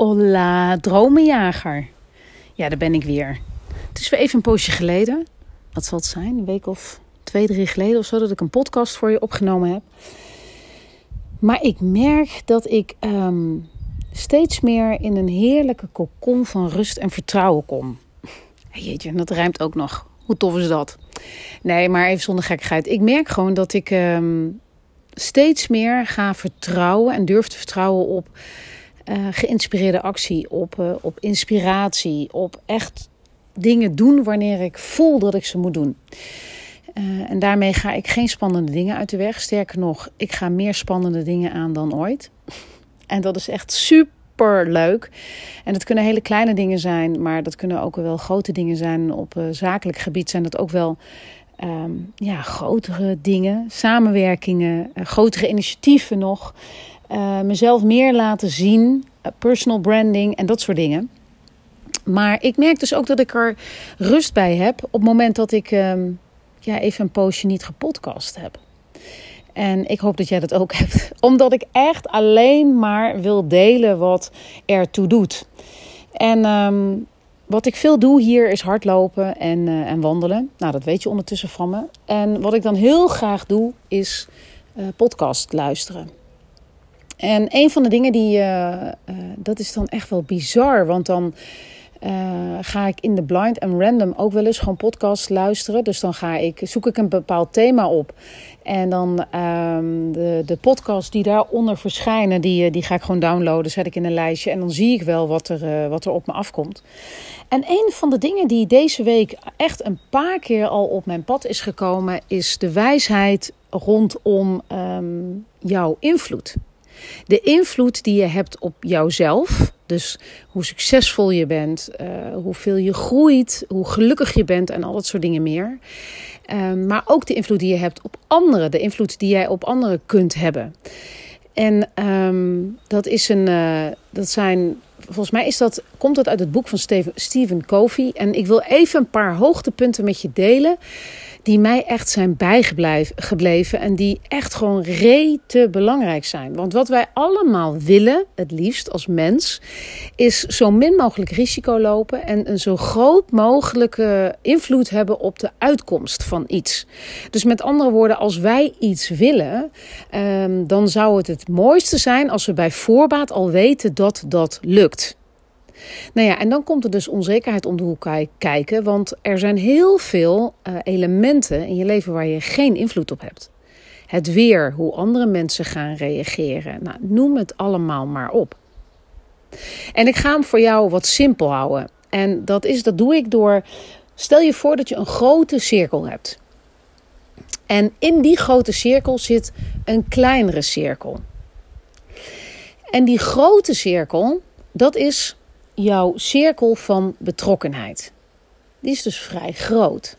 Hola, dromenjager. Ja, daar ben ik weer. Het is weer even een poosje geleden. Wat zal het zijn? Een week of twee, drie geleden of zo dat ik een podcast voor je opgenomen heb. Maar ik merk dat ik ehm, steeds meer in een heerlijke kokon van rust en vertrouwen kom. Jeetje, dat rijmt ook nog. Hoe tof is dat? Nee, maar even zonder gekkigheid. Ik merk gewoon dat ik ehm, steeds meer ga vertrouwen en durf te vertrouwen op uh, geïnspireerde actie, op, uh, op inspiratie, op echt dingen doen wanneer ik voel dat ik ze moet doen. Uh, en daarmee ga ik geen spannende dingen uit de weg. Sterker nog, ik ga meer spannende dingen aan dan ooit. En dat is echt super leuk. En dat kunnen hele kleine dingen zijn, maar dat kunnen ook wel grote dingen zijn. Op zakelijk gebied zijn dat ook wel um, ja, grotere dingen, samenwerkingen, grotere initiatieven nog. Uh, mezelf meer laten zien, uh, personal branding en dat soort dingen. Maar ik merk dus ook dat ik er rust bij heb op het moment dat ik um, ja, even een poosje niet gepodcast heb. En ik hoop dat jij dat ook hebt. Omdat ik echt alleen maar wil delen wat ertoe doet. En um, wat ik veel doe hier is hardlopen en, uh, en wandelen. Nou, dat weet je ondertussen van me. En wat ik dan heel graag doe is podcast luisteren. En een van de dingen die, uh, uh, dat is dan echt wel bizar, want dan uh, ga ik in de blind en random ook wel eens gewoon podcasts luisteren. Dus dan ga ik, zoek ik een bepaald thema op. En dan um, de, de podcasts die daaronder verschijnen, die, die ga ik gewoon downloaden, zet ik in een lijstje. En dan zie ik wel wat er, wat er op me afkomt. En een van de dingen die deze week echt een paar keer al op mijn pad is gekomen, is de wijsheid rondom um, jouw invloed. De invloed die je hebt op jouzelf. Dus hoe succesvol je bent, uh, hoeveel je groeit, hoe gelukkig je bent en al dat soort dingen meer. Uh, maar ook de invloed die je hebt op anderen, de invloed die jij op anderen kunt hebben. En um, dat is een, uh, dat zijn, volgens mij is dat, komt dat uit het boek van Steven, Stephen Covey. En ik wil even een paar hoogtepunten met je delen die mij echt zijn bijgebleven en die echt gewoon rete belangrijk zijn. Want wat wij allemaal willen, het liefst als mens, is zo min mogelijk risico lopen en een zo groot mogelijke invloed hebben op de uitkomst van iets. Dus met andere woorden, als wij iets willen, um, dan zou het het mooiste zijn als we bij voorbaat al weten dat dat lukt. Nou ja, en dan komt er dus onzekerheid om de hoek kijken, want er zijn heel veel uh, elementen in je leven waar je geen invloed op hebt. Het weer, hoe andere mensen gaan reageren. Nou, noem het allemaal maar op. En ik ga hem voor jou wat simpel houden. En dat, is, dat doe ik door. Stel je voor dat je een grote cirkel hebt. En in die grote cirkel zit een kleinere cirkel. En die grote cirkel, dat is jouw cirkel van betrokkenheid. Die is dus vrij groot.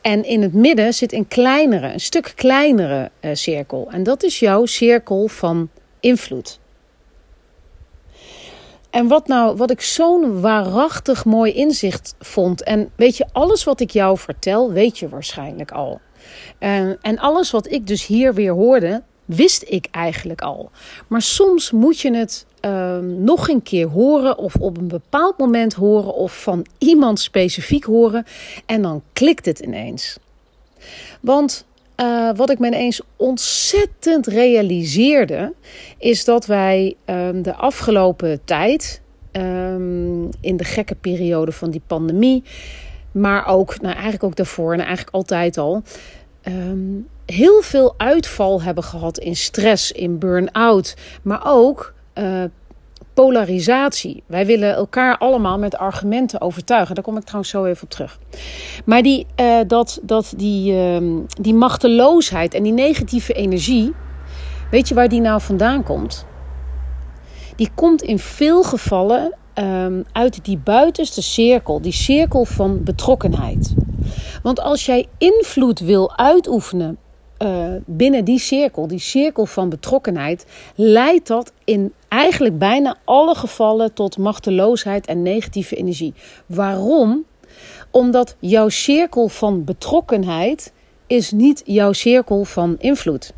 En in het midden zit een kleinere, een stuk kleinere uh, cirkel. En dat is jouw cirkel van invloed. En wat nou, wat ik zo'n waarachtig mooi inzicht vond. En weet je, alles wat ik jou vertel, weet je waarschijnlijk al. Uh, en alles wat ik dus hier weer hoorde, wist ik eigenlijk al. Maar soms moet je het uh, nog een keer horen of op een bepaald moment horen of van iemand specifiek horen en dan klikt het ineens. Want uh, wat ik me ineens ontzettend realiseerde, is dat wij um, de afgelopen tijd, um, in de gekke periode van die pandemie, maar ook, nou eigenlijk ook daarvoor en eigenlijk altijd al, heel veel uitval hebben gehad in stress, in burn-out, maar ook uh, polarisatie. Wij willen elkaar allemaal met argumenten overtuigen. Daar kom ik trouwens zo even op terug. Maar die, uh, dat, dat die, uh, die machteloosheid en die negatieve energie, weet je waar die nou vandaan komt? Die komt in veel gevallen um, uit die buitenste cirkel, die cirkel van betrokkenheid. Want als jij invloed wil uitoefenen uh, binnen die cirkel, die cirkel van betrokkenheid, leidt dat in eigenlijk bijna alle gevallen tot machteloosheid en negatieve energie. Waarom? Omdat jouw cirkel van betrokkenheid is niet jouw cirkel van invloed.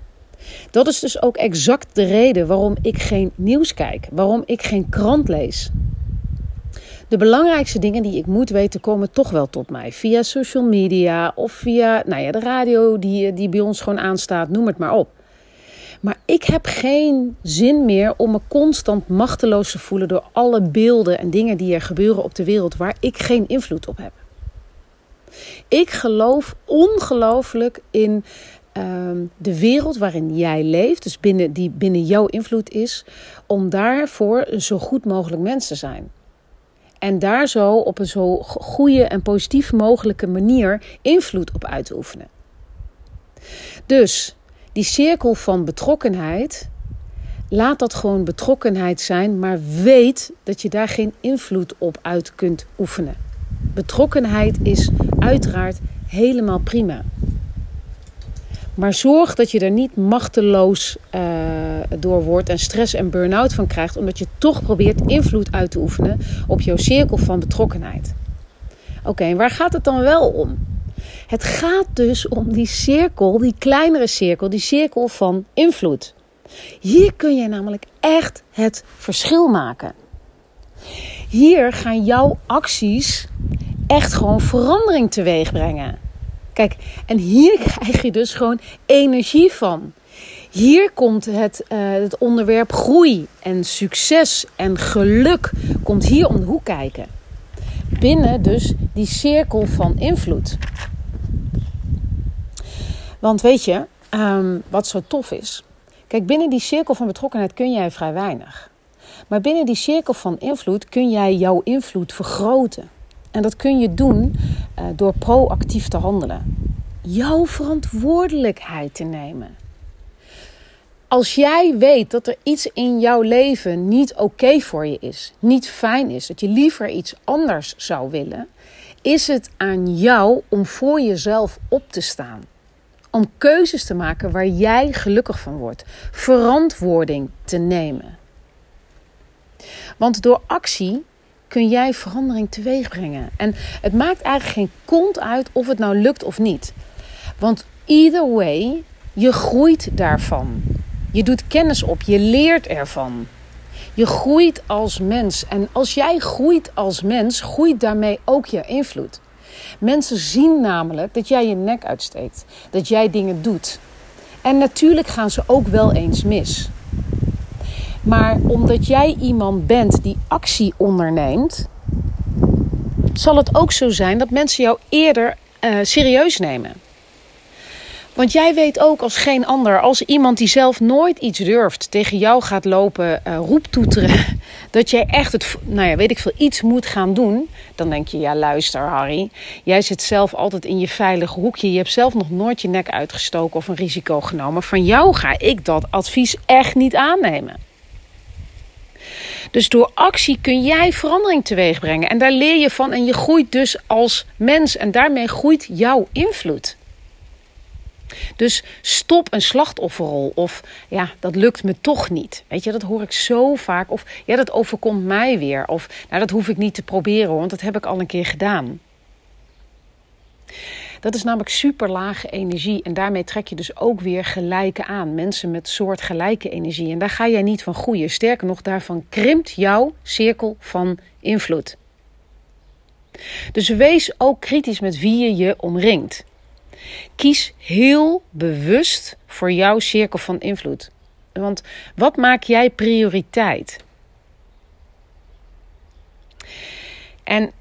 Dat is dus ook exact de reden waarom ik geen nieuws kijk, waarom ik geen krant lees. De belangrijkste dingen die ik moet weten komen toch wel tot mij. Via social media of via nou ja, de radio die, die bij ons gewoon aanstaat, noem het maar op. Maar ik heb geen zin meer om me constant machteloos te voelen door alle beelden en dingen die er gebeuren op de wereld waar ik geen invloed op heb. Ik geloof ongelooflijk in Ehm, de wereld waarin jij leeft, dus binnen, die binnen jouw invloed is, om daarvoor zo goed mogelijk mens te zijn. En daar zo op een zo goede en positief mogelijke manier invloed op uit te oefenen. Dus die cirkel van betrokkenheid, laat dat gewoon betrokkenheid zijn, maar weet dat je daar geen invloed op uit kunt oefenen. Betrokkenheid is uiteraard helemaal prima. Maar zorg dat je er niet machteloos uh, door wordt en stress en burn-out van krijgt, omdat je toch probeert invloed uit te oefenen op jouw cirkel van betrokkenheid. Oké, waar gaat het dan wel om? Het gaat dus om die cirkel, die kleinere cirkel, die cirkel van invloed. Hier kun je namelijk echt het verschil maken. Hier gaan jouw acties echt gewoon verandering teweeg brengen. Kijk, en hier krijg je dus gewoon energie van. Hier komt het, uh, het onderwerp groei en succes en geluk komt hier om de hoek kijken. Binnen dus die cirkel van invloed. Want weet je, um, wat zo tof is. Kijk, binnen die cirkel van betrokkenheid kun jij vrij weinig. Maar binnen die cirkel van invloed kun jij jouw invloed vergroten. En dat kun je doen uh, door proactief te handelen. Jouw verantwoordelijkheid te nemen. Als jij weet dat er iets in jouw leven niet oké voor je is, niet fijn is, dat je liever iets anders zou willen, is het aan jou om voor jezelf op te staan. Om keuzes te maken waar jij gelukkig van wordt. Verantwoording te nemen. Want door actie kun jij verandering teweeg brengen. En het maakt eigenlijk geen kont uit of het nou lukt of niet. Want either way, je groeit daarvan. Je doet kennis op, je leert ervan. Je groeit als mens. En als jij groeit als mens, groeit daarmee ook je invloed. Mensen zien namelijk dat jij je nek uitsteekt, dat jij dingen doet. En natuurlijk gaan ze ook wel eens mis. Maar omdat jij iemand bent die actie onderneemt, zal het ook zo zijn dat mensen jou eerder uh, serieus nemen. Want jij weet ook als geen ander, als iemand die zelf nooit iets durft, tegen jou gaat lopen uh, roeptoeteren, dat jij echt het, nou ja, weet ik veel, iets moet gaan doen, dan denk je, ja luister Harry, jij zit zelf altijd in je veilige hoekje, je hebt zelf nog nooit je nek uitgestoken of een risico genomen. Van jou ga ik dat advies echt niet aannemen. Dus door actie kun jij verandering teweeg brengen. En daar leer je van en je groeit dus als mens. En daarmee groeit jouw invloed. Dus stop een slachtofferrol. Of ja, dat lukt me toch niet. Weet je, dat hoor ik zo vaak. Of ja, dat overkomt mij weer. Of nou, dat hoef ik niet te proberen, want dat heb ik al een keer gedaan. Dat is namelijk super lage energie. En daarmee trek je dus ook weer gelijke aan. Mensen met soortgelijke energie. En daar ga jij niet van groeien. Sterker nog, daarvan krimpt jouw cirkel van invloed. Dus wees ook kritisch met wie je je omringt. Kies heel bewust voor jouw cirkel van invloed. Want wat maak jij prioriteit? En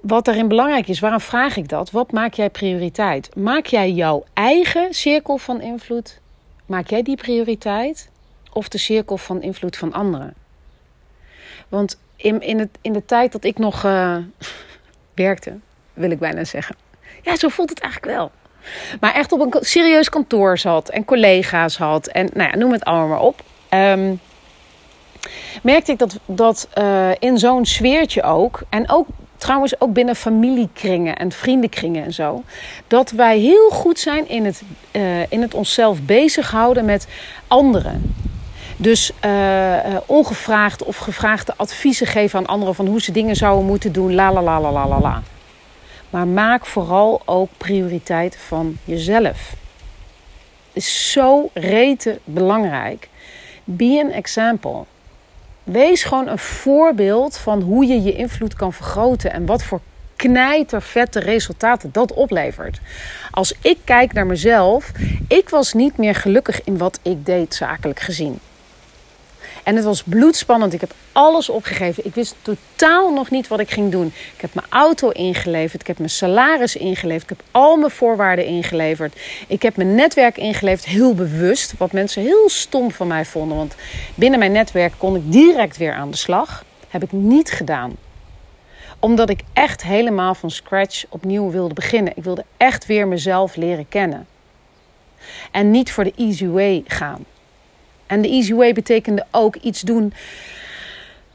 wat daarin belangrijk is, waarom vraag ik dat? Wat maak jij prioriteit? Maak jij jouw eigen cirkel van invloed? Maak jij die prioriteit? Of de cirkel van invloed van anderen? Want in, in, het, in de tijd dat ik nog uh, werkte, wil ik bijna zeggen. Ja, zo voelt het eigenlijk wel. Maar echt op een serieus kantoor zat en collega's had en nou ja, noem het allemaal maar op. Um, merkte ik dat, dat uh, in zo'n sfeertje ook, en ook trouwens ook binnen familiekringen en vriendenkringen en zo, dat wij heel goed zijn in het, uh, in het onszelf bezighouden met anderen. Dus uh, ongevraagd of gevraagde adviezen geven aan anderen van hoe ze dingen zouden moeten doen, la la la la la la la. Maar maak vooral ook prioriteit van jezelf. is zo rete belangrijk. Be an example. Wees gewoon een voorbeeld van hoe je je invloed kan vergroten en wat voor knijtervette resultaten dat oplevert. Als ik kijk naar mezelf, ik was niet meer gelukkig in wat ik deed zakelijk gezien. En het was bloedspannend. Ik heb alles opgegeven. Ik wist totaal nog niet wat ik ging doen. Ik heb mijn auto ingeleverd. Ik heb mijn salaris ingeleverd. Ik heb al mijn voorwaarden ingeleverd. Ik heb mijn netwerk ingeleverd. Heel bewust. Wat mensen heel stom van mij vonden. Want binnen mijn netwerk kon ik direct weer aan de slag. Heb ik niet gedaan omdat ik echt helemaal van scratch opnieuw wilde beginnen. Ik wilde echt weer mezelf leren kennen. En niet voor de easy way gaan. En de easy way betekende ook iets doen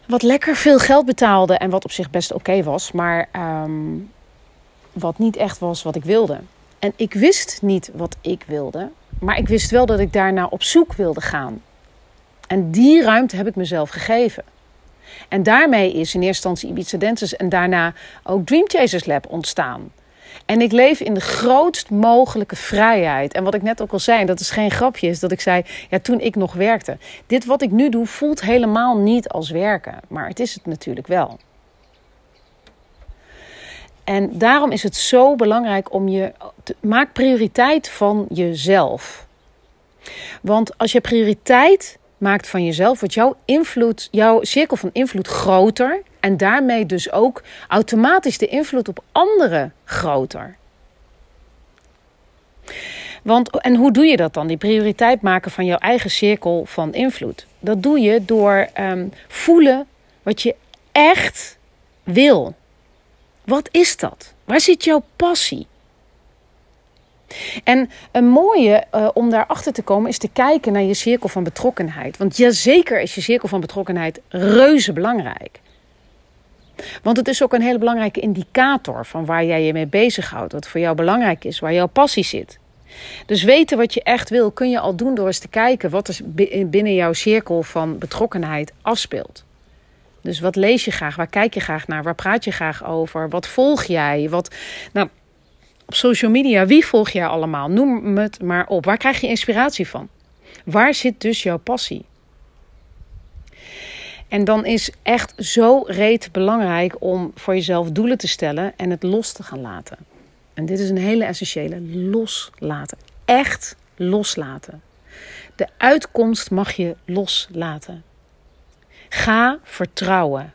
wat lekker veel geld betaalde en wat op zich best oké was, maar um, wat niet echt was wat ik wilde. En ik wist niet wat ik wilde, maar ik wist wel dat ik daarna op zoek wilde gaan. En die ruimte heb ik mezelf gegeven. En daarmee is in eerste instantie Ibiza Dances en daarna ook Dream Chasers Lab ontstaan. En ik leef in de grootst mogelijke vrijheid. En wat ik net ook al zei, dat is geen grapje, is dat ik zei, ja, toen ik nog werkte. Dit wat ik nu doe voelt helemaal niet als werken, maar het is het natuurlijk wel. En daarom is het zo belangrijk om je. Te, maak prioriteit van jezelf. Want als je prioriteit maakt van jezelf, wordt jouw invloed, jouw cirkel van invloed groter. En daarmee dus ook automatisch de invloed op anderen groter. Want, en hoe doe je dat dan? Die prioriteit maken van jouw eigen cirkel van invloed. Dat doe je door um, voelen wat je echt wil. Wat is dat? Waar zit jouw passie? En een mooie uh, om daarachter te komen is te kijken naar je cirkel van betrokkenheid. Want jazeker is je cirkel van betrokkenheid reuze belangrijk. Want het is ook een hele belangrijke indicator van waar jij je mee bezighoudt. Wat voor jou belangrijk is, waar jouw passie zit. Dus weten wat je echt wil kun je al doen door eens te kijken wat er binnen jouw cirkel van betrokkenheid afspeelt. Dus wat lees je graag? Waar kijk je graag naar? Waar praat je graag over? Wat volg jij? Wat, nou, op social media, wie volg jij allemaal? Noem het maar op. Waar krijg je inspiratie van? Waar zit dus jouw passie? En dan is echt zo reet belangrijk om voor jezelf doelen te stellen en het los te gaan laten. En dit is een hele essentiële: loslaten. Echt loslaten. De uitkomst mag je loslaten. Ga vertrouwen.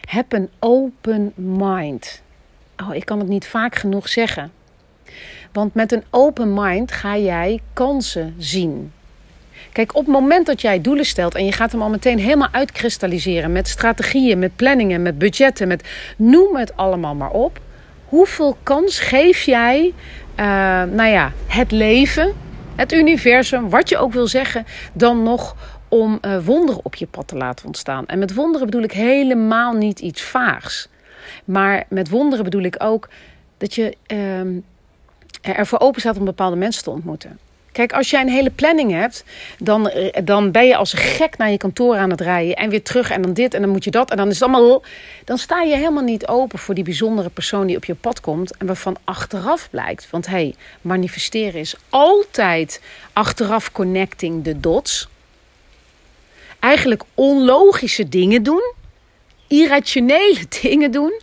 Heb een open mind. Oh, ik kan het niet vaak genoeg zeggen. Want met een open mind ga jij kansen zien. Kijk, op het moment dat jij doelen stelt en je gaat hem al meteen helemaal uitkristalliseren met strategieën, met planningen, met budgetten, met noem het allemaal maar op. Hoeveel kans geef jij, uh, nou ja, het leven, het universum, wat je ook wil zeggen, dan nog om uh, wonderen op je pad te laten ontstaan? En met wonderen bedoel ik helemaal niet iets vaags. Maar met wonderen bedoel ik ook dat je uh, ervoor open staat om bepaalde mensen te ontmoeten. Kijk, als jij een hele planning hebt, dan, dan ben je als gek naar je kantoor aan het rijden. En weer terug en dan dit en dan moet je dat. En dan is het allemaal. Dan sta je helemaal niet open voor die bijzondere persoon die op je pad komt. En waarvan achteraf blijkt. Want hé, hey, manifesteren is altijd achteraf connecting the dots. Eigenlijk onlogische dingen doen. Irrationele dingen doen.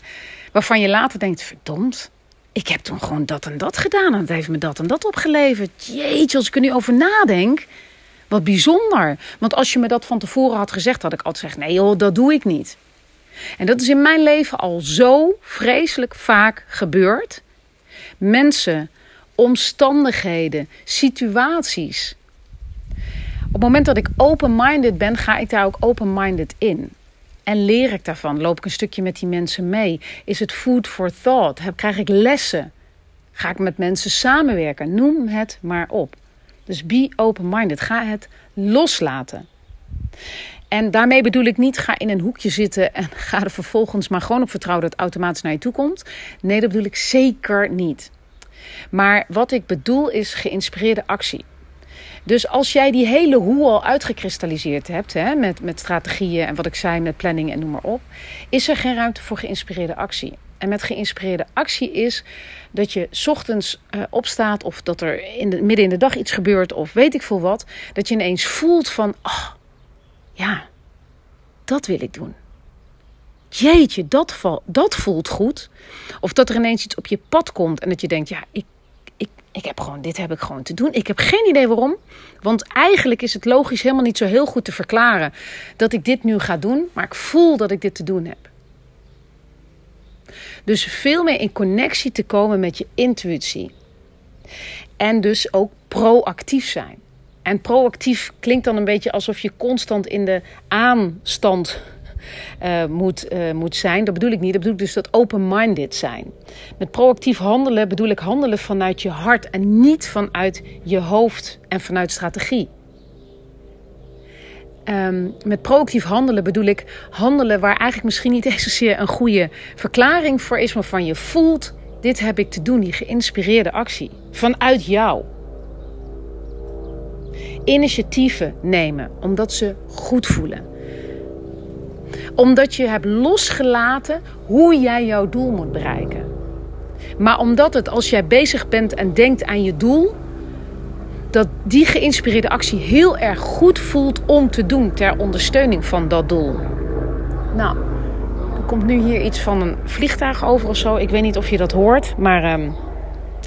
Waarvan je later denkt: verdomd ik heb toen gewoon dat en dat gedaan en het heeft me dat en dat opgeleverd. Jeetje, als ik er nu over nadenk, wat bijzonder. Want als je me dat van tevoren had gezegd, had ik altijd gezegd: nee joh, dat doe ik niet. En dat is in mijn leven al zo vreselijk vaak gebeurd. Mensen, omstandigheden, situaties. Op het moment dat ik open-minded ben, ga ik daar ook open-minded in. En leer ik daarvan? Loop ik een stukje met die mensen mee? Is het food for thought? Heb, krijg ik lessen? Ga ik met mensen samenwerken? Noem het maar op. Dus be open-minded. Ga het loslaten. En daarmee bedoel ik niet ga in een hoekje zitten en ga er vervolgens maar gewoon op vertrouwen dat het automatisch naar je toe komt. Nee, dat bedoel ik zeker niet. Maar wat ik bedoel is geïnspireerde actie. Dus als jij die hele hoe al uitgekristalliseerd hebt, hè, met, met strategieën en wat ik zei, met planning en noem maar op, is er geen ruimte voor geïnspireerde actie. En met geïnspireerde actie is dat je ochtends uh, opstaat of dat er in de, midden in de dag iets gebeurt of weet ik veel wat. Dat je ineens voelt van, oh, ja, dat wil ik doen. Jeetje, dat, dat voelt goed. Of dat er ineens iets op je pad komt en dat je denkt, ja, ik, ik heb gewoon, dit heb ik gewoon te doen. Ik heb geen idee waarom. Want eigenlijk is het logisch helemaal niet zo heel goed te verklaren dat ik dit nu ga doen. Maar ik voel dat ik dit te doen heb. Dus veel meer in connectie te komen met je intuïtie. En dus ook proactief zijn. En proactief klinkt dan een beetje alsof je constant in de aanstand uh, moet, uh, moet zijn. Dat bedoel ik niet. Dat bedoel ik dus dat open-minded zijn. Met proactief handelen bedoel ik handelen vanuit je hart en niet vanuit je hoofd en vanuit strategie. Um, met proactief handelen bedoel ik handelen waar eigenlijk misschien niet eens zozeer een goede verklaring voor is, maar van je voelt: dit heb ik te doen, die geïnspireerde actie vanuit jou. Initiatieven nemen omdat ze goed voelen. Omdat je hebt losgelaten hoe jij jouw doel moet bereiken. Maar omdat het als jij bezig bent en denkt aan je doel, dat die geïnspireerde actie heel erg goed voelt om te doen ter ondersteuning van dat doel. Nou, er komt nu hier iets van een vliegtuig over of zo. Ik weet niet of je dat hoort, maar um,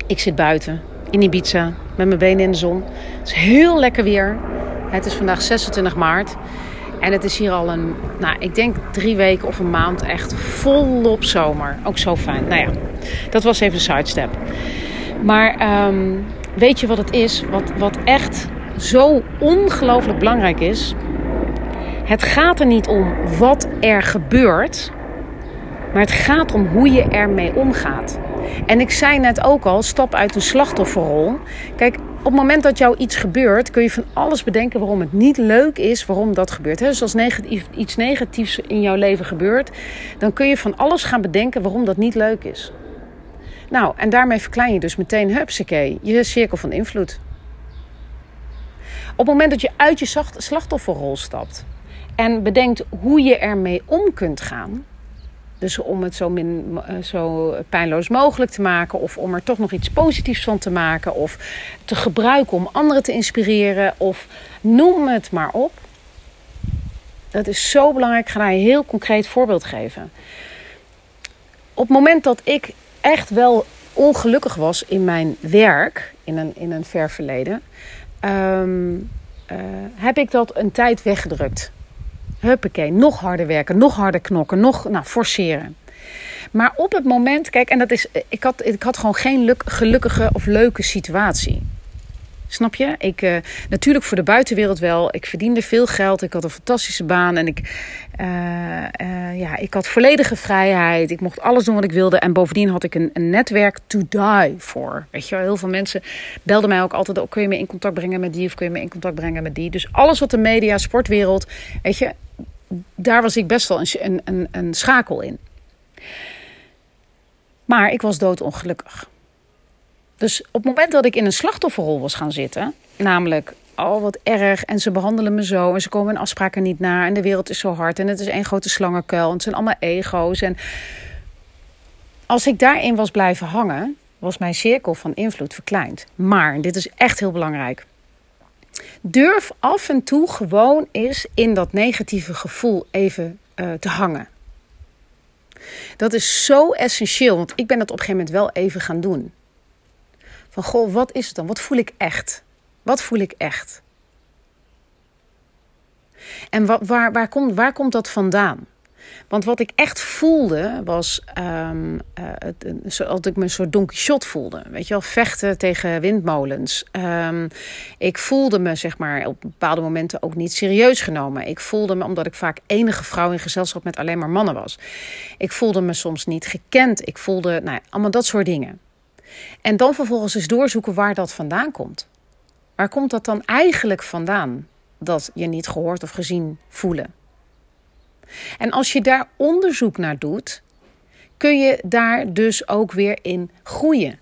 ik zit buiten in Ibiza met mijn benen in de zon. Het is heel lekker weer. Het is vandaag 26 maart. En het is hier al een, nou, ik denk drie weken of een maand echt volop zomer. Ook zo fijn. Nou ja, dat was even de sidestep. Maar um, weet je wat het is? Wat, wat echt zo ongelooflijk belangrijk is. Het gaat er niet om wat er gebeurt, maar het gaat om hoe je ermee omgaat. En ik zei net ook al, stap uit een slachtofferrol. Kijk, op het moment dat jou iets gebeurt, kun je van alles bedenken waarom het niet leuk is, waarom dat gebeurt. Dus als iets negatiefs in jouw leven gebeurt, dan kun je van alles gaan bedenken waarom dat niet leuk is. Nou, en daarmee verklein je dus meteen, hupsakee, je cirkel van invloed. Op het moment dat je uit je slachtofferrol stapt en bedenkt hoe je ermee om kunt gaan, dus om het zo, min, eh, zo pijnloos mogelijk te maken, of om er toch nog iets positiefs van te maken, of te gebruiken om anderen te inspireren, of noem het maar op. Dat is zo belangrijk. Ik ga een heel concreet voorbeeld geven. Op het moment dat ik echt wel ongelukkig was in mijn werk, in een, in een ver verleden, um, uh, heb ik dat een tijd weggedrukt. Huppakee, nog harder werken, nog harder knokken, nog nou, forceren. Maar op het moment, kijk, en dat is, ik had, ik had gewoon geen gelukkige of leuke situatie. Snap je? Ik, uh, natuurlijk voor de buitenwereld wel. Ik verdiende veel geld. Ik had een fantastische baan. En ik, uh, ja, ik had volledige vrijheid. Ik mocht alles doen wat ik wilde. En bovendien had ik een, een netwerk to die voor. Weet je wel, heel veel mensen belden mij ook altijd. Oh, kun je me in contact brengen met die? Of kun je me in contact brengen met die? Dus alles wat de media, sportwereld, weet je, daar was ik best wel een, een, een schakel in. Maar ik was doodongelukkig. Dus op het moment dat ik in een slachtofferrol was gaan zitten, namelijk oh wat erg en ze behandelen me zo en ze komen hun afspraken niet na en de wereld is zo hard en het is één grote slangenkuil en het zijn allemaal ego's en als ik daarin was blijven hangen, was mijn cirkel van invloed verkleind. Maar, dit is echt heel belangrijk. Durf af en toe gewoon eens in dat negatieve gevoel even uh, te hangen. Dat is zo essentieel, want ik ben dat op een gegeven moment wel even gaan doen. Van goh, wat is het dan? Wat voel ik echt? Wat voel ik echt? En waar, waar, komt, waar komt dat vandaan? Want wat ik echt voelde was um, het, ik me een soort Don Quixote voelde. Weet je wel, vechten tegen windmolens. Um, ik voelde me zeg maar op bepaalde momenten ook niet serieus genomen. Ik voelde me, omdat ik vaak enige vrouw in gezelschap met alleen maar mannen was. Ik voelde me soms niet gekend. Ik voelde, nou, allemaal dat soort dingen. En dan vervolgens eens doorzoeken waar dat vandaan komt. Waar komt dat dan eigenlijk vandaan? Dat je niet gehoord of gezien voelen. En als je daar onderzoek naar doet, kun je daar dus ook weer in groeien.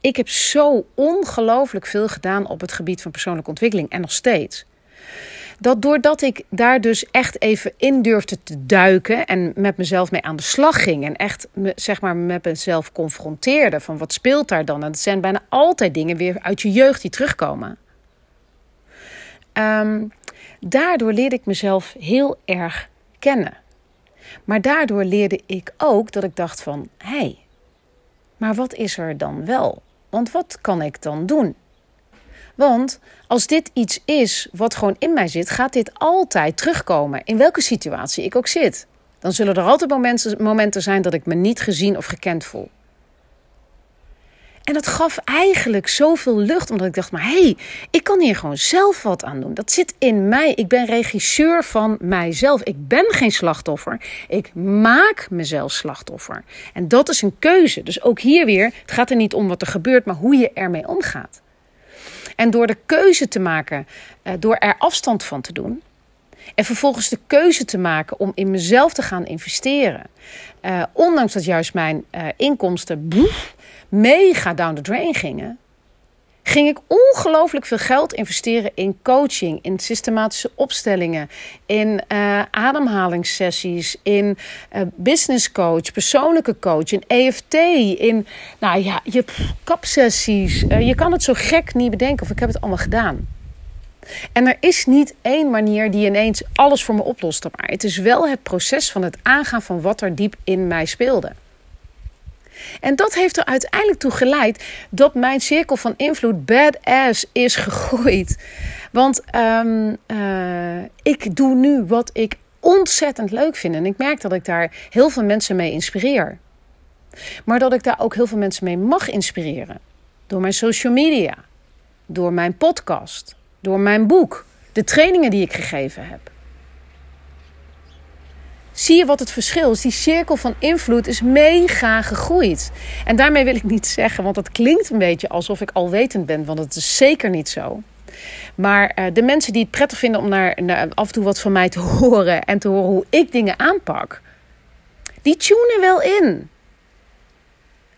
Ik heb zo ongelooflijk veel gedaan op het gebied van persoonlijke ontwikkeling en nog steeds. dat doordat ik daar dus echt even in durfde te duiken en met mezelf mee aan de slag ging en echt zeg maar met mezelf confronteerde van wat speelt daar dan? En zijn bijna altijd dingen weer uit je jeugd die terugkomen. Um, daardoor leerde ik mezelf heel erg Maar daardoor leerde ik ook dat ik dacht van, hé, hey, maar wat is er dan wel? Want wat kan ik dan doen? Want als dit iets is wat gewoon in mij zit, gaat dit altijd terugkomen. In welke situatie ik ook zit. Dan zullen er altijd momenten zijn dat ik me niet gezien of gekend voel. En dat gaf eigenlijk zoveel lucht, omdat ik dacht: maar hé, hey, ik kan hier gewoon zelf wat aan doen. Dat zit in mij. Ik ben regisseur van mijzelf. Ik ben geen slachtoffer. Ik maak mezelf slachtoffer. En dat is een keuze. Dus ook hier weer: het gaat er niet om wat er gebeurt, maar hoe je ermee omgaat. En door de keuze te maken, eh, door er afstand van te doen. En vervolgens de keuze te maken om in mezelf te gaan investeren. Uh, ondanks dat juist mijn uh, inkomsten boef, mega down the drain gingen, ging ik ongelooflijk veel geld investeren in coaching, in systematische opstellingen, in uh, ademhalingssessies, in uh, business coach, persoonlijke coach, in EFT, in nou ja, je kapsessies. Uh, je kan het zo gek niet bedenken of ik heb het allemaal gedaan. En er is niet één manier die ineens alles voor me oplost. Maar het is wel het proces van het aangaan van wat er diep in mij speelde. En dat heeft er uiteindelijk toe geleid dat mijn cirkel van invloed badass is gegroeid. Want um, uh, ik doe nu wat ik ontzettend leuk vind. En ik merk dat ik daar heel veel mensen mee inspireer. Maar dat ik daar ook heel veel mensen mee mag inspireren. Door mijn social media, door mijn podcast, door mijn boek, de trainingen die ik gegeven heb. Zie je wat het verschil is? Die cirkel van invloed is mega gegroeid. En daarmee wil ik niet zeggen, want dat klinkt een beetje alsof ik alwetend ben, want het is zeker niet zo. Maar uh, de mensen die het prettig vinden om naar, naar, af en toe wat van mij te horen en te horen hoe ik dingen aanpak, die tunen wel in.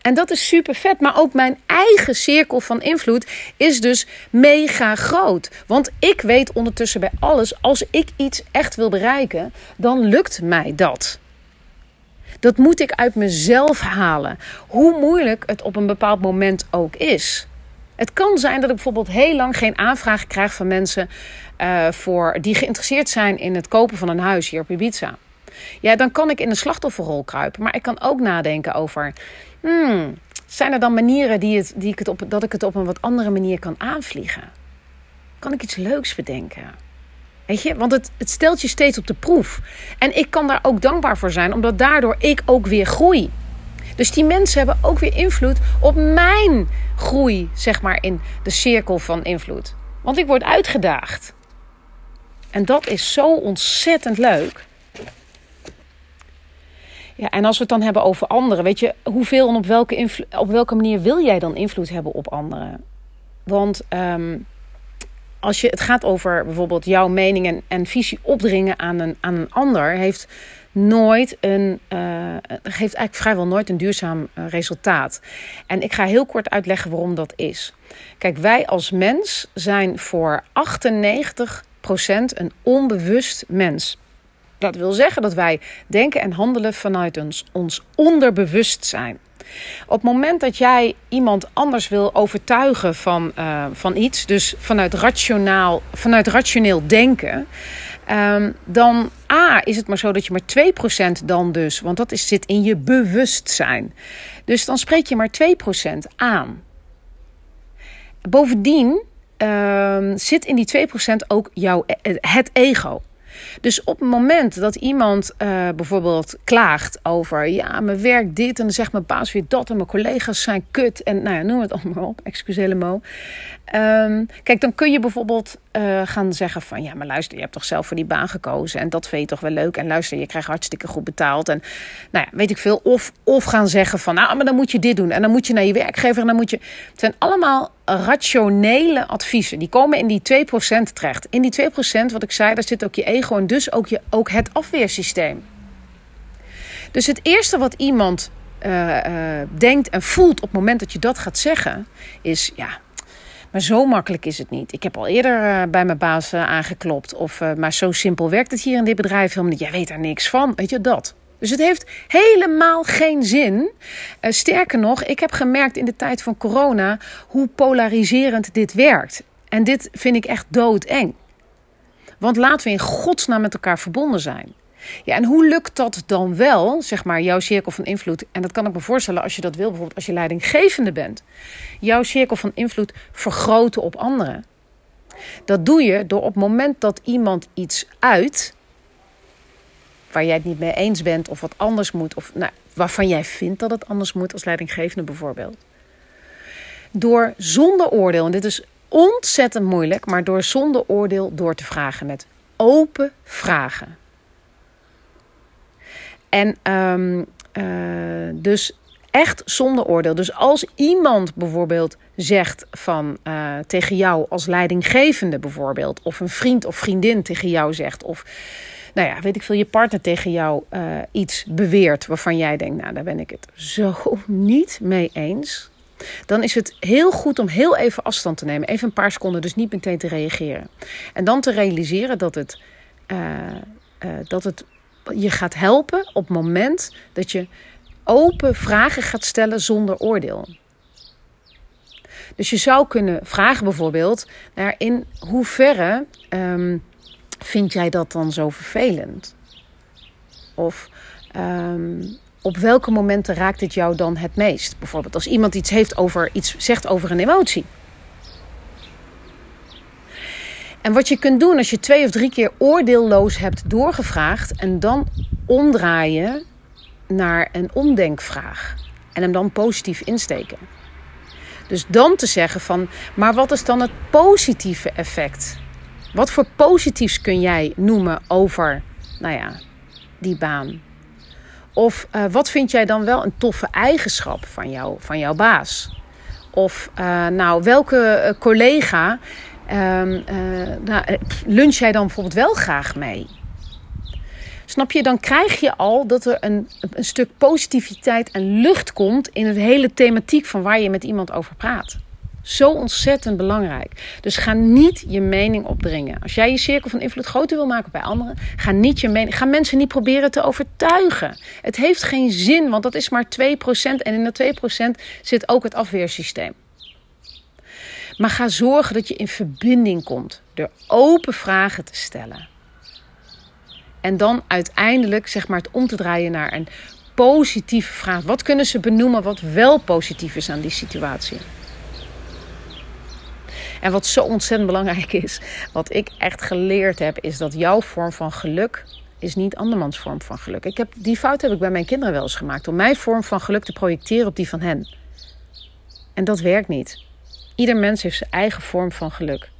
En dat is super vet. Maar ook mijn eigen cirkel van invloed is dus mega groot. Want ik weet ondertussen bij alles, als ik iets echt wil bereiken, dan lukt mij dat. Dat moet ik uit mezelf halen. Hoe moeilijk het op een bepaald moment ook is. Het kan zijn dat ik bijvoorbeeld heel lang geen aanvraag krijg van mensen uh, voor, die geïnteresseerd zijn in het kopen van een huis hier op Ibiza. Ja, dan kan ik in de slachtofferrol kruipen. Maar ik kan ook nadenken over Hmm, zijn er dan manieren die, het, die ik het op, dat ik het op een wat andere manier kan aanvliegen? Kan ik iets leuks bedenken? Weet je, want het, het stelt je steeds op de proef. En ik kan daar ook dankbaar voor zijn, omdat daardoor ik ook weer groei. Dus die mensen hebben ook weer invloed op mijn groei, zeg maar, in de cirkel van invloed. Want ik word uitgedaagd. En dat is zo ontzettend leuk. Ja, en als we het dan hebben over anderen, weet je, hoeveel en op welke, op welke manier wil jij dan invloed hebben op anderen? Want um, als je, het gaat over bijvoorbeeld jouw mening en, en visie opdringen aan een, aan een ander, heeft nooit een, uh, geeft eigenlijk vrijwel nooit een duurzaam uh, resultaat. En ik ga heel kort uitleggen waarom dat is. Kijk, wij als mens zijn voor 98% een onbewust mens. Dat wil zeggen dat wij denken en handelen vanuit ons, ons onderbewustzijn. Op het moment dat jij iemand anders wil overtuigen van, uh, van iets, dus vanuit, rationaal, vanuit rationeel denken, um, dan A is het maar zo dat je maar 2% dan dus, want dat is, zit in je bewustzijn. Dus dan spreek je maar 2% aan. Bovendien uh, zit in die 2% ook jouw, eh, het ego. Dus op het moment dat iemand uh, bijvoorbeeld klaagt over, ja, mijn werk dit en dan zegt mijn baas weer dat en mijn collega's zijn kut en nou ja, noem het allemaal op, excuseer mo. Um, kijk, dan kun je bijvoorbeeld uh, gaan zeggen van, ja, maar luister, je hebt toch zelf voor die baan gekozen en dat vind je toch wel leuk en luister, je krijgt hartstikke goed betaald en nou ja, weet ik veel. Of, of gaan zeggen van, nou, maar dan moet je dit doen en dan moet je naar je werkgever en dan moet je. Het zijn allemaal rationele adviezen. Die komen in die 2% terecht. In die 2%, wat ik zei, daar zit ook je ego en dus ook, je, ook het afweersysteem. Dus het eerste wat iemand uh, uh, denkt en voelt op het moment dat je dat gaat zeggen, is ja. Maar zo makkelijk is het niet. Ik heb al eerder uh, bij mijn baas uh, aangeklopt. Of, uh, maar zo simpel werkt het hier in dit bedrijf helemaal. Jij weet daar niks van. Weet je dat? Dus het heeft helemaal geen zin. sterker nog, ik heb gemerkt in de tijd van corona hoe polariserend dit werkt. En dit vind ik echt doodeng. Want laten we in godsnaam met elkaar verbonden zijn. Ja, en hoe lukt dat dan wel, zeg maar, jouw cirkel van invloed? En dat kan ik me voorstellen als je dat wil, bijvoorbeeld als je leidinggevende bent. Jouw cirkel van invloed vergroten op anderen. Dat doe je door op het moment dat iemand iets uit, waar jij het niet mee eens bent of wat anders moet, of nou, waarvan jij vindt dat het anders moet als leidinggevende bijvoorbeeld. Door zonder oordeel, en dit is ontzettend moeilijk, maar door zonder oordeel door te vragen met open vragen. En um, uh, dus echt zonder oordeel. Dus als iemand bijvoorbeeld zegt van uh, tegen jou als leidinggevende bijvoorbeeld, of een vriend of vriendin tegen jou zegt, of nou ja, weet ik veel, je partner tegen jou uh, iets beweert waarvan jij denkt, nou daar ben ik het zo niet mee eens. Dan is het heel goed om heel even afstand te nemen. Even een paar seconden, dus niet meteen te reageren. En dan te realiseren dat het, uh, dat het je gaat helpen op het moment dat je open vragen gaat stellen zonder oordeel. Dus je zou kunnen vragen bijvoorbeeld naar in hoeverre um, vind jij dat dan zo vervelend? Of um, op welke momenten raakt het jou dan het meest? Bijvoorbeeld als iemand iets, heeft over, iets zegt over een emotie. En wat je kunt doen als je twee of drie keer oordeelloos hebt doorgevraagd en dan omdraaien naar een omdenkvraag en hem dan positief insteken. Dus dan te zeggen van, maar wat is dan het positieve effect? Wat voor positiefs kun jij noemen over, nou ja, die baan? Of uh, wat vind jij dan wel een toffe eigenschap van, jou, van jouw baas? Of uh, nou, welke uh, collega um, nou, lunch jij dan bijvoorbeeld wel graag mee? Snap je, dan krijg je al dat er een, een stuk positiviteit en lucht komt in het hele thematiek van waar je met iemand over praat. Zo ontzettend belangrijk. Dus ga niet je mening opdringen. Als jij je cirkel van invloed groter wil maken bij anderen, ga niet je mening. Ga mensen niet proberen te overtuigen. Het heeft geen zin, want dat is maar 2%. En in dat 2% zit ook het afweersysteem. Maar ga zorgen dat je in verbinding komt door open vragen te stellen. En dan uiteindelijk zeg maar het om te draaien naar een positieve vraag. Wat kunnen ze benoemen wat wel positief is aan die situatie? En wat zo ontzettend belangrijk is, wat ik echt geleerd heb, is dat jouw vorm van geluk is niet andermans vorm van geluk. Ik heb, die fout heb ik bij mijn kinderen wel eens gemaakt. Om mijn vorm van geluk te projecteren op die van hen. En dat werkt niet. Ieder mens heeft zijn eigen vorm van geluk.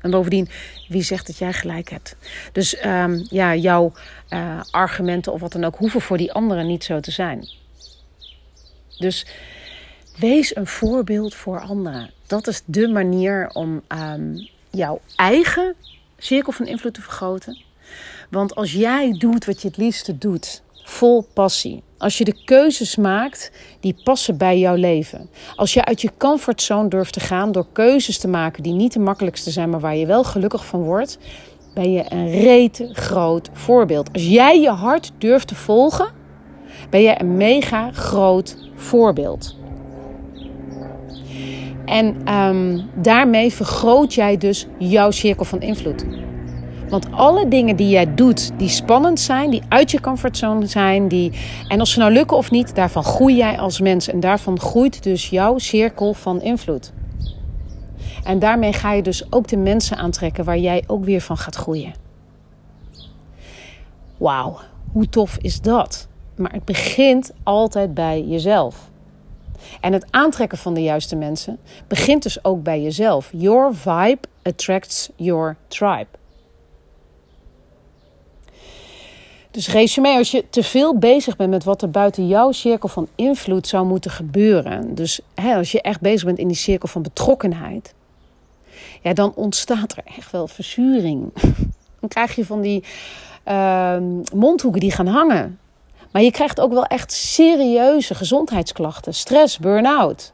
En bovendien, wie zegt dat jij gelijk hebt? Dus um, ja, jouw uh, argumenten of wat dan ook hoeven voor die anderen niet zo te zijn. Dus wees een voorbeeld voor anderen. Dat is de manier om um, jouw eigen cirkel van invloed te vergroten. Want als jij doet wat je het liefste doet, vol passie. Als je de keuzes maakt die passen bij jouw leven. Als je uit je comfortzone durft te gaan door keuzes te maken die niet de makkelijkste zijn, maar waar je wel gelukkig van wordt, ben je een rete groot voorbeeld. Als jij je hart durft te volgen, ben je een mega groot voorbeeld. En um, daarmee vergroot jij dus jouw cirkel van invloed. Want alle dingen die jij doet, die spannend zijn, die uit je comfortzone zijn, die, en of ze nou lukken of niet, daarvan groei jij als mens. En daarvan groeit dus jouw cirkel van invloed. En daarmee ga je dus ook de mensen aantrekken waar jij ook weer van gaat groeien. Wauw, hoe tof is dat? Maar het begint altijd bij jezelf. En het aantrekken van de juiste mensen begint dus ook bij jezelf. Your vibe attracts your tribe. Dus resume, als je te veel bezig bent met wat er buiten jouw cirkel van invloed zou moeten gebeuren. Dus hè, als je echt bezig bent in die cirkel van betrokkenheid. Ja, dan ontstaat er echt wel verzuring. Dan krijg je van die uh, mondhoeken die gaan hangen. Maar je krijgt ook wel echt serieuze gezondheidsklachten. Stress, burn-out.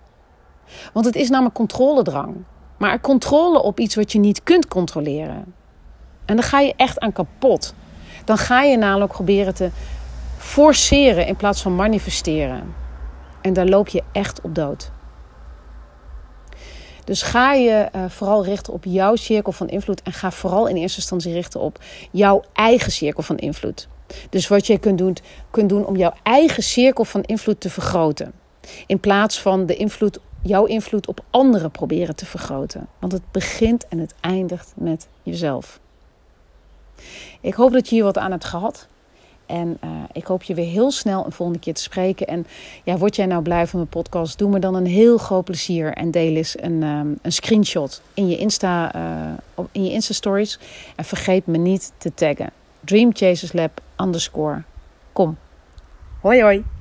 Want het is namelijk controledrang. Maar controle op iets wat je niet kunt controleren. En dan ga je echt aan kapot. Dan ga je namelijk proberen te forceren in plaats van manifesteren. En daar loop je echt op dood. Dus ga je uh, vooral richten op jouw cirkel van invloed. En ga vooral in eerste instantie richten op jouw eigen cirkel van invloed. Dus wat je kunt doen, kunt doen om jouw eigen cirkel van invloed te vergroten. In plaats van de invloed, jouw invloed op anderen proberen te vergroten. Want het begint en het eindigt met jezelf. Ik hoop dat je hier wat aan hebt gehad. En uh, ik hoop je weer heel snel een volgende keer te spreken. En ja, word jij nou blij van mijn podcast? Doe me dan een heel groot plezier en deel eens een, um, een screenshot in je Insta, uh, in je Insta stories. En vergeet me niet te taggen. Dream Chasers Lab underscore. Kom. Hoi hoi.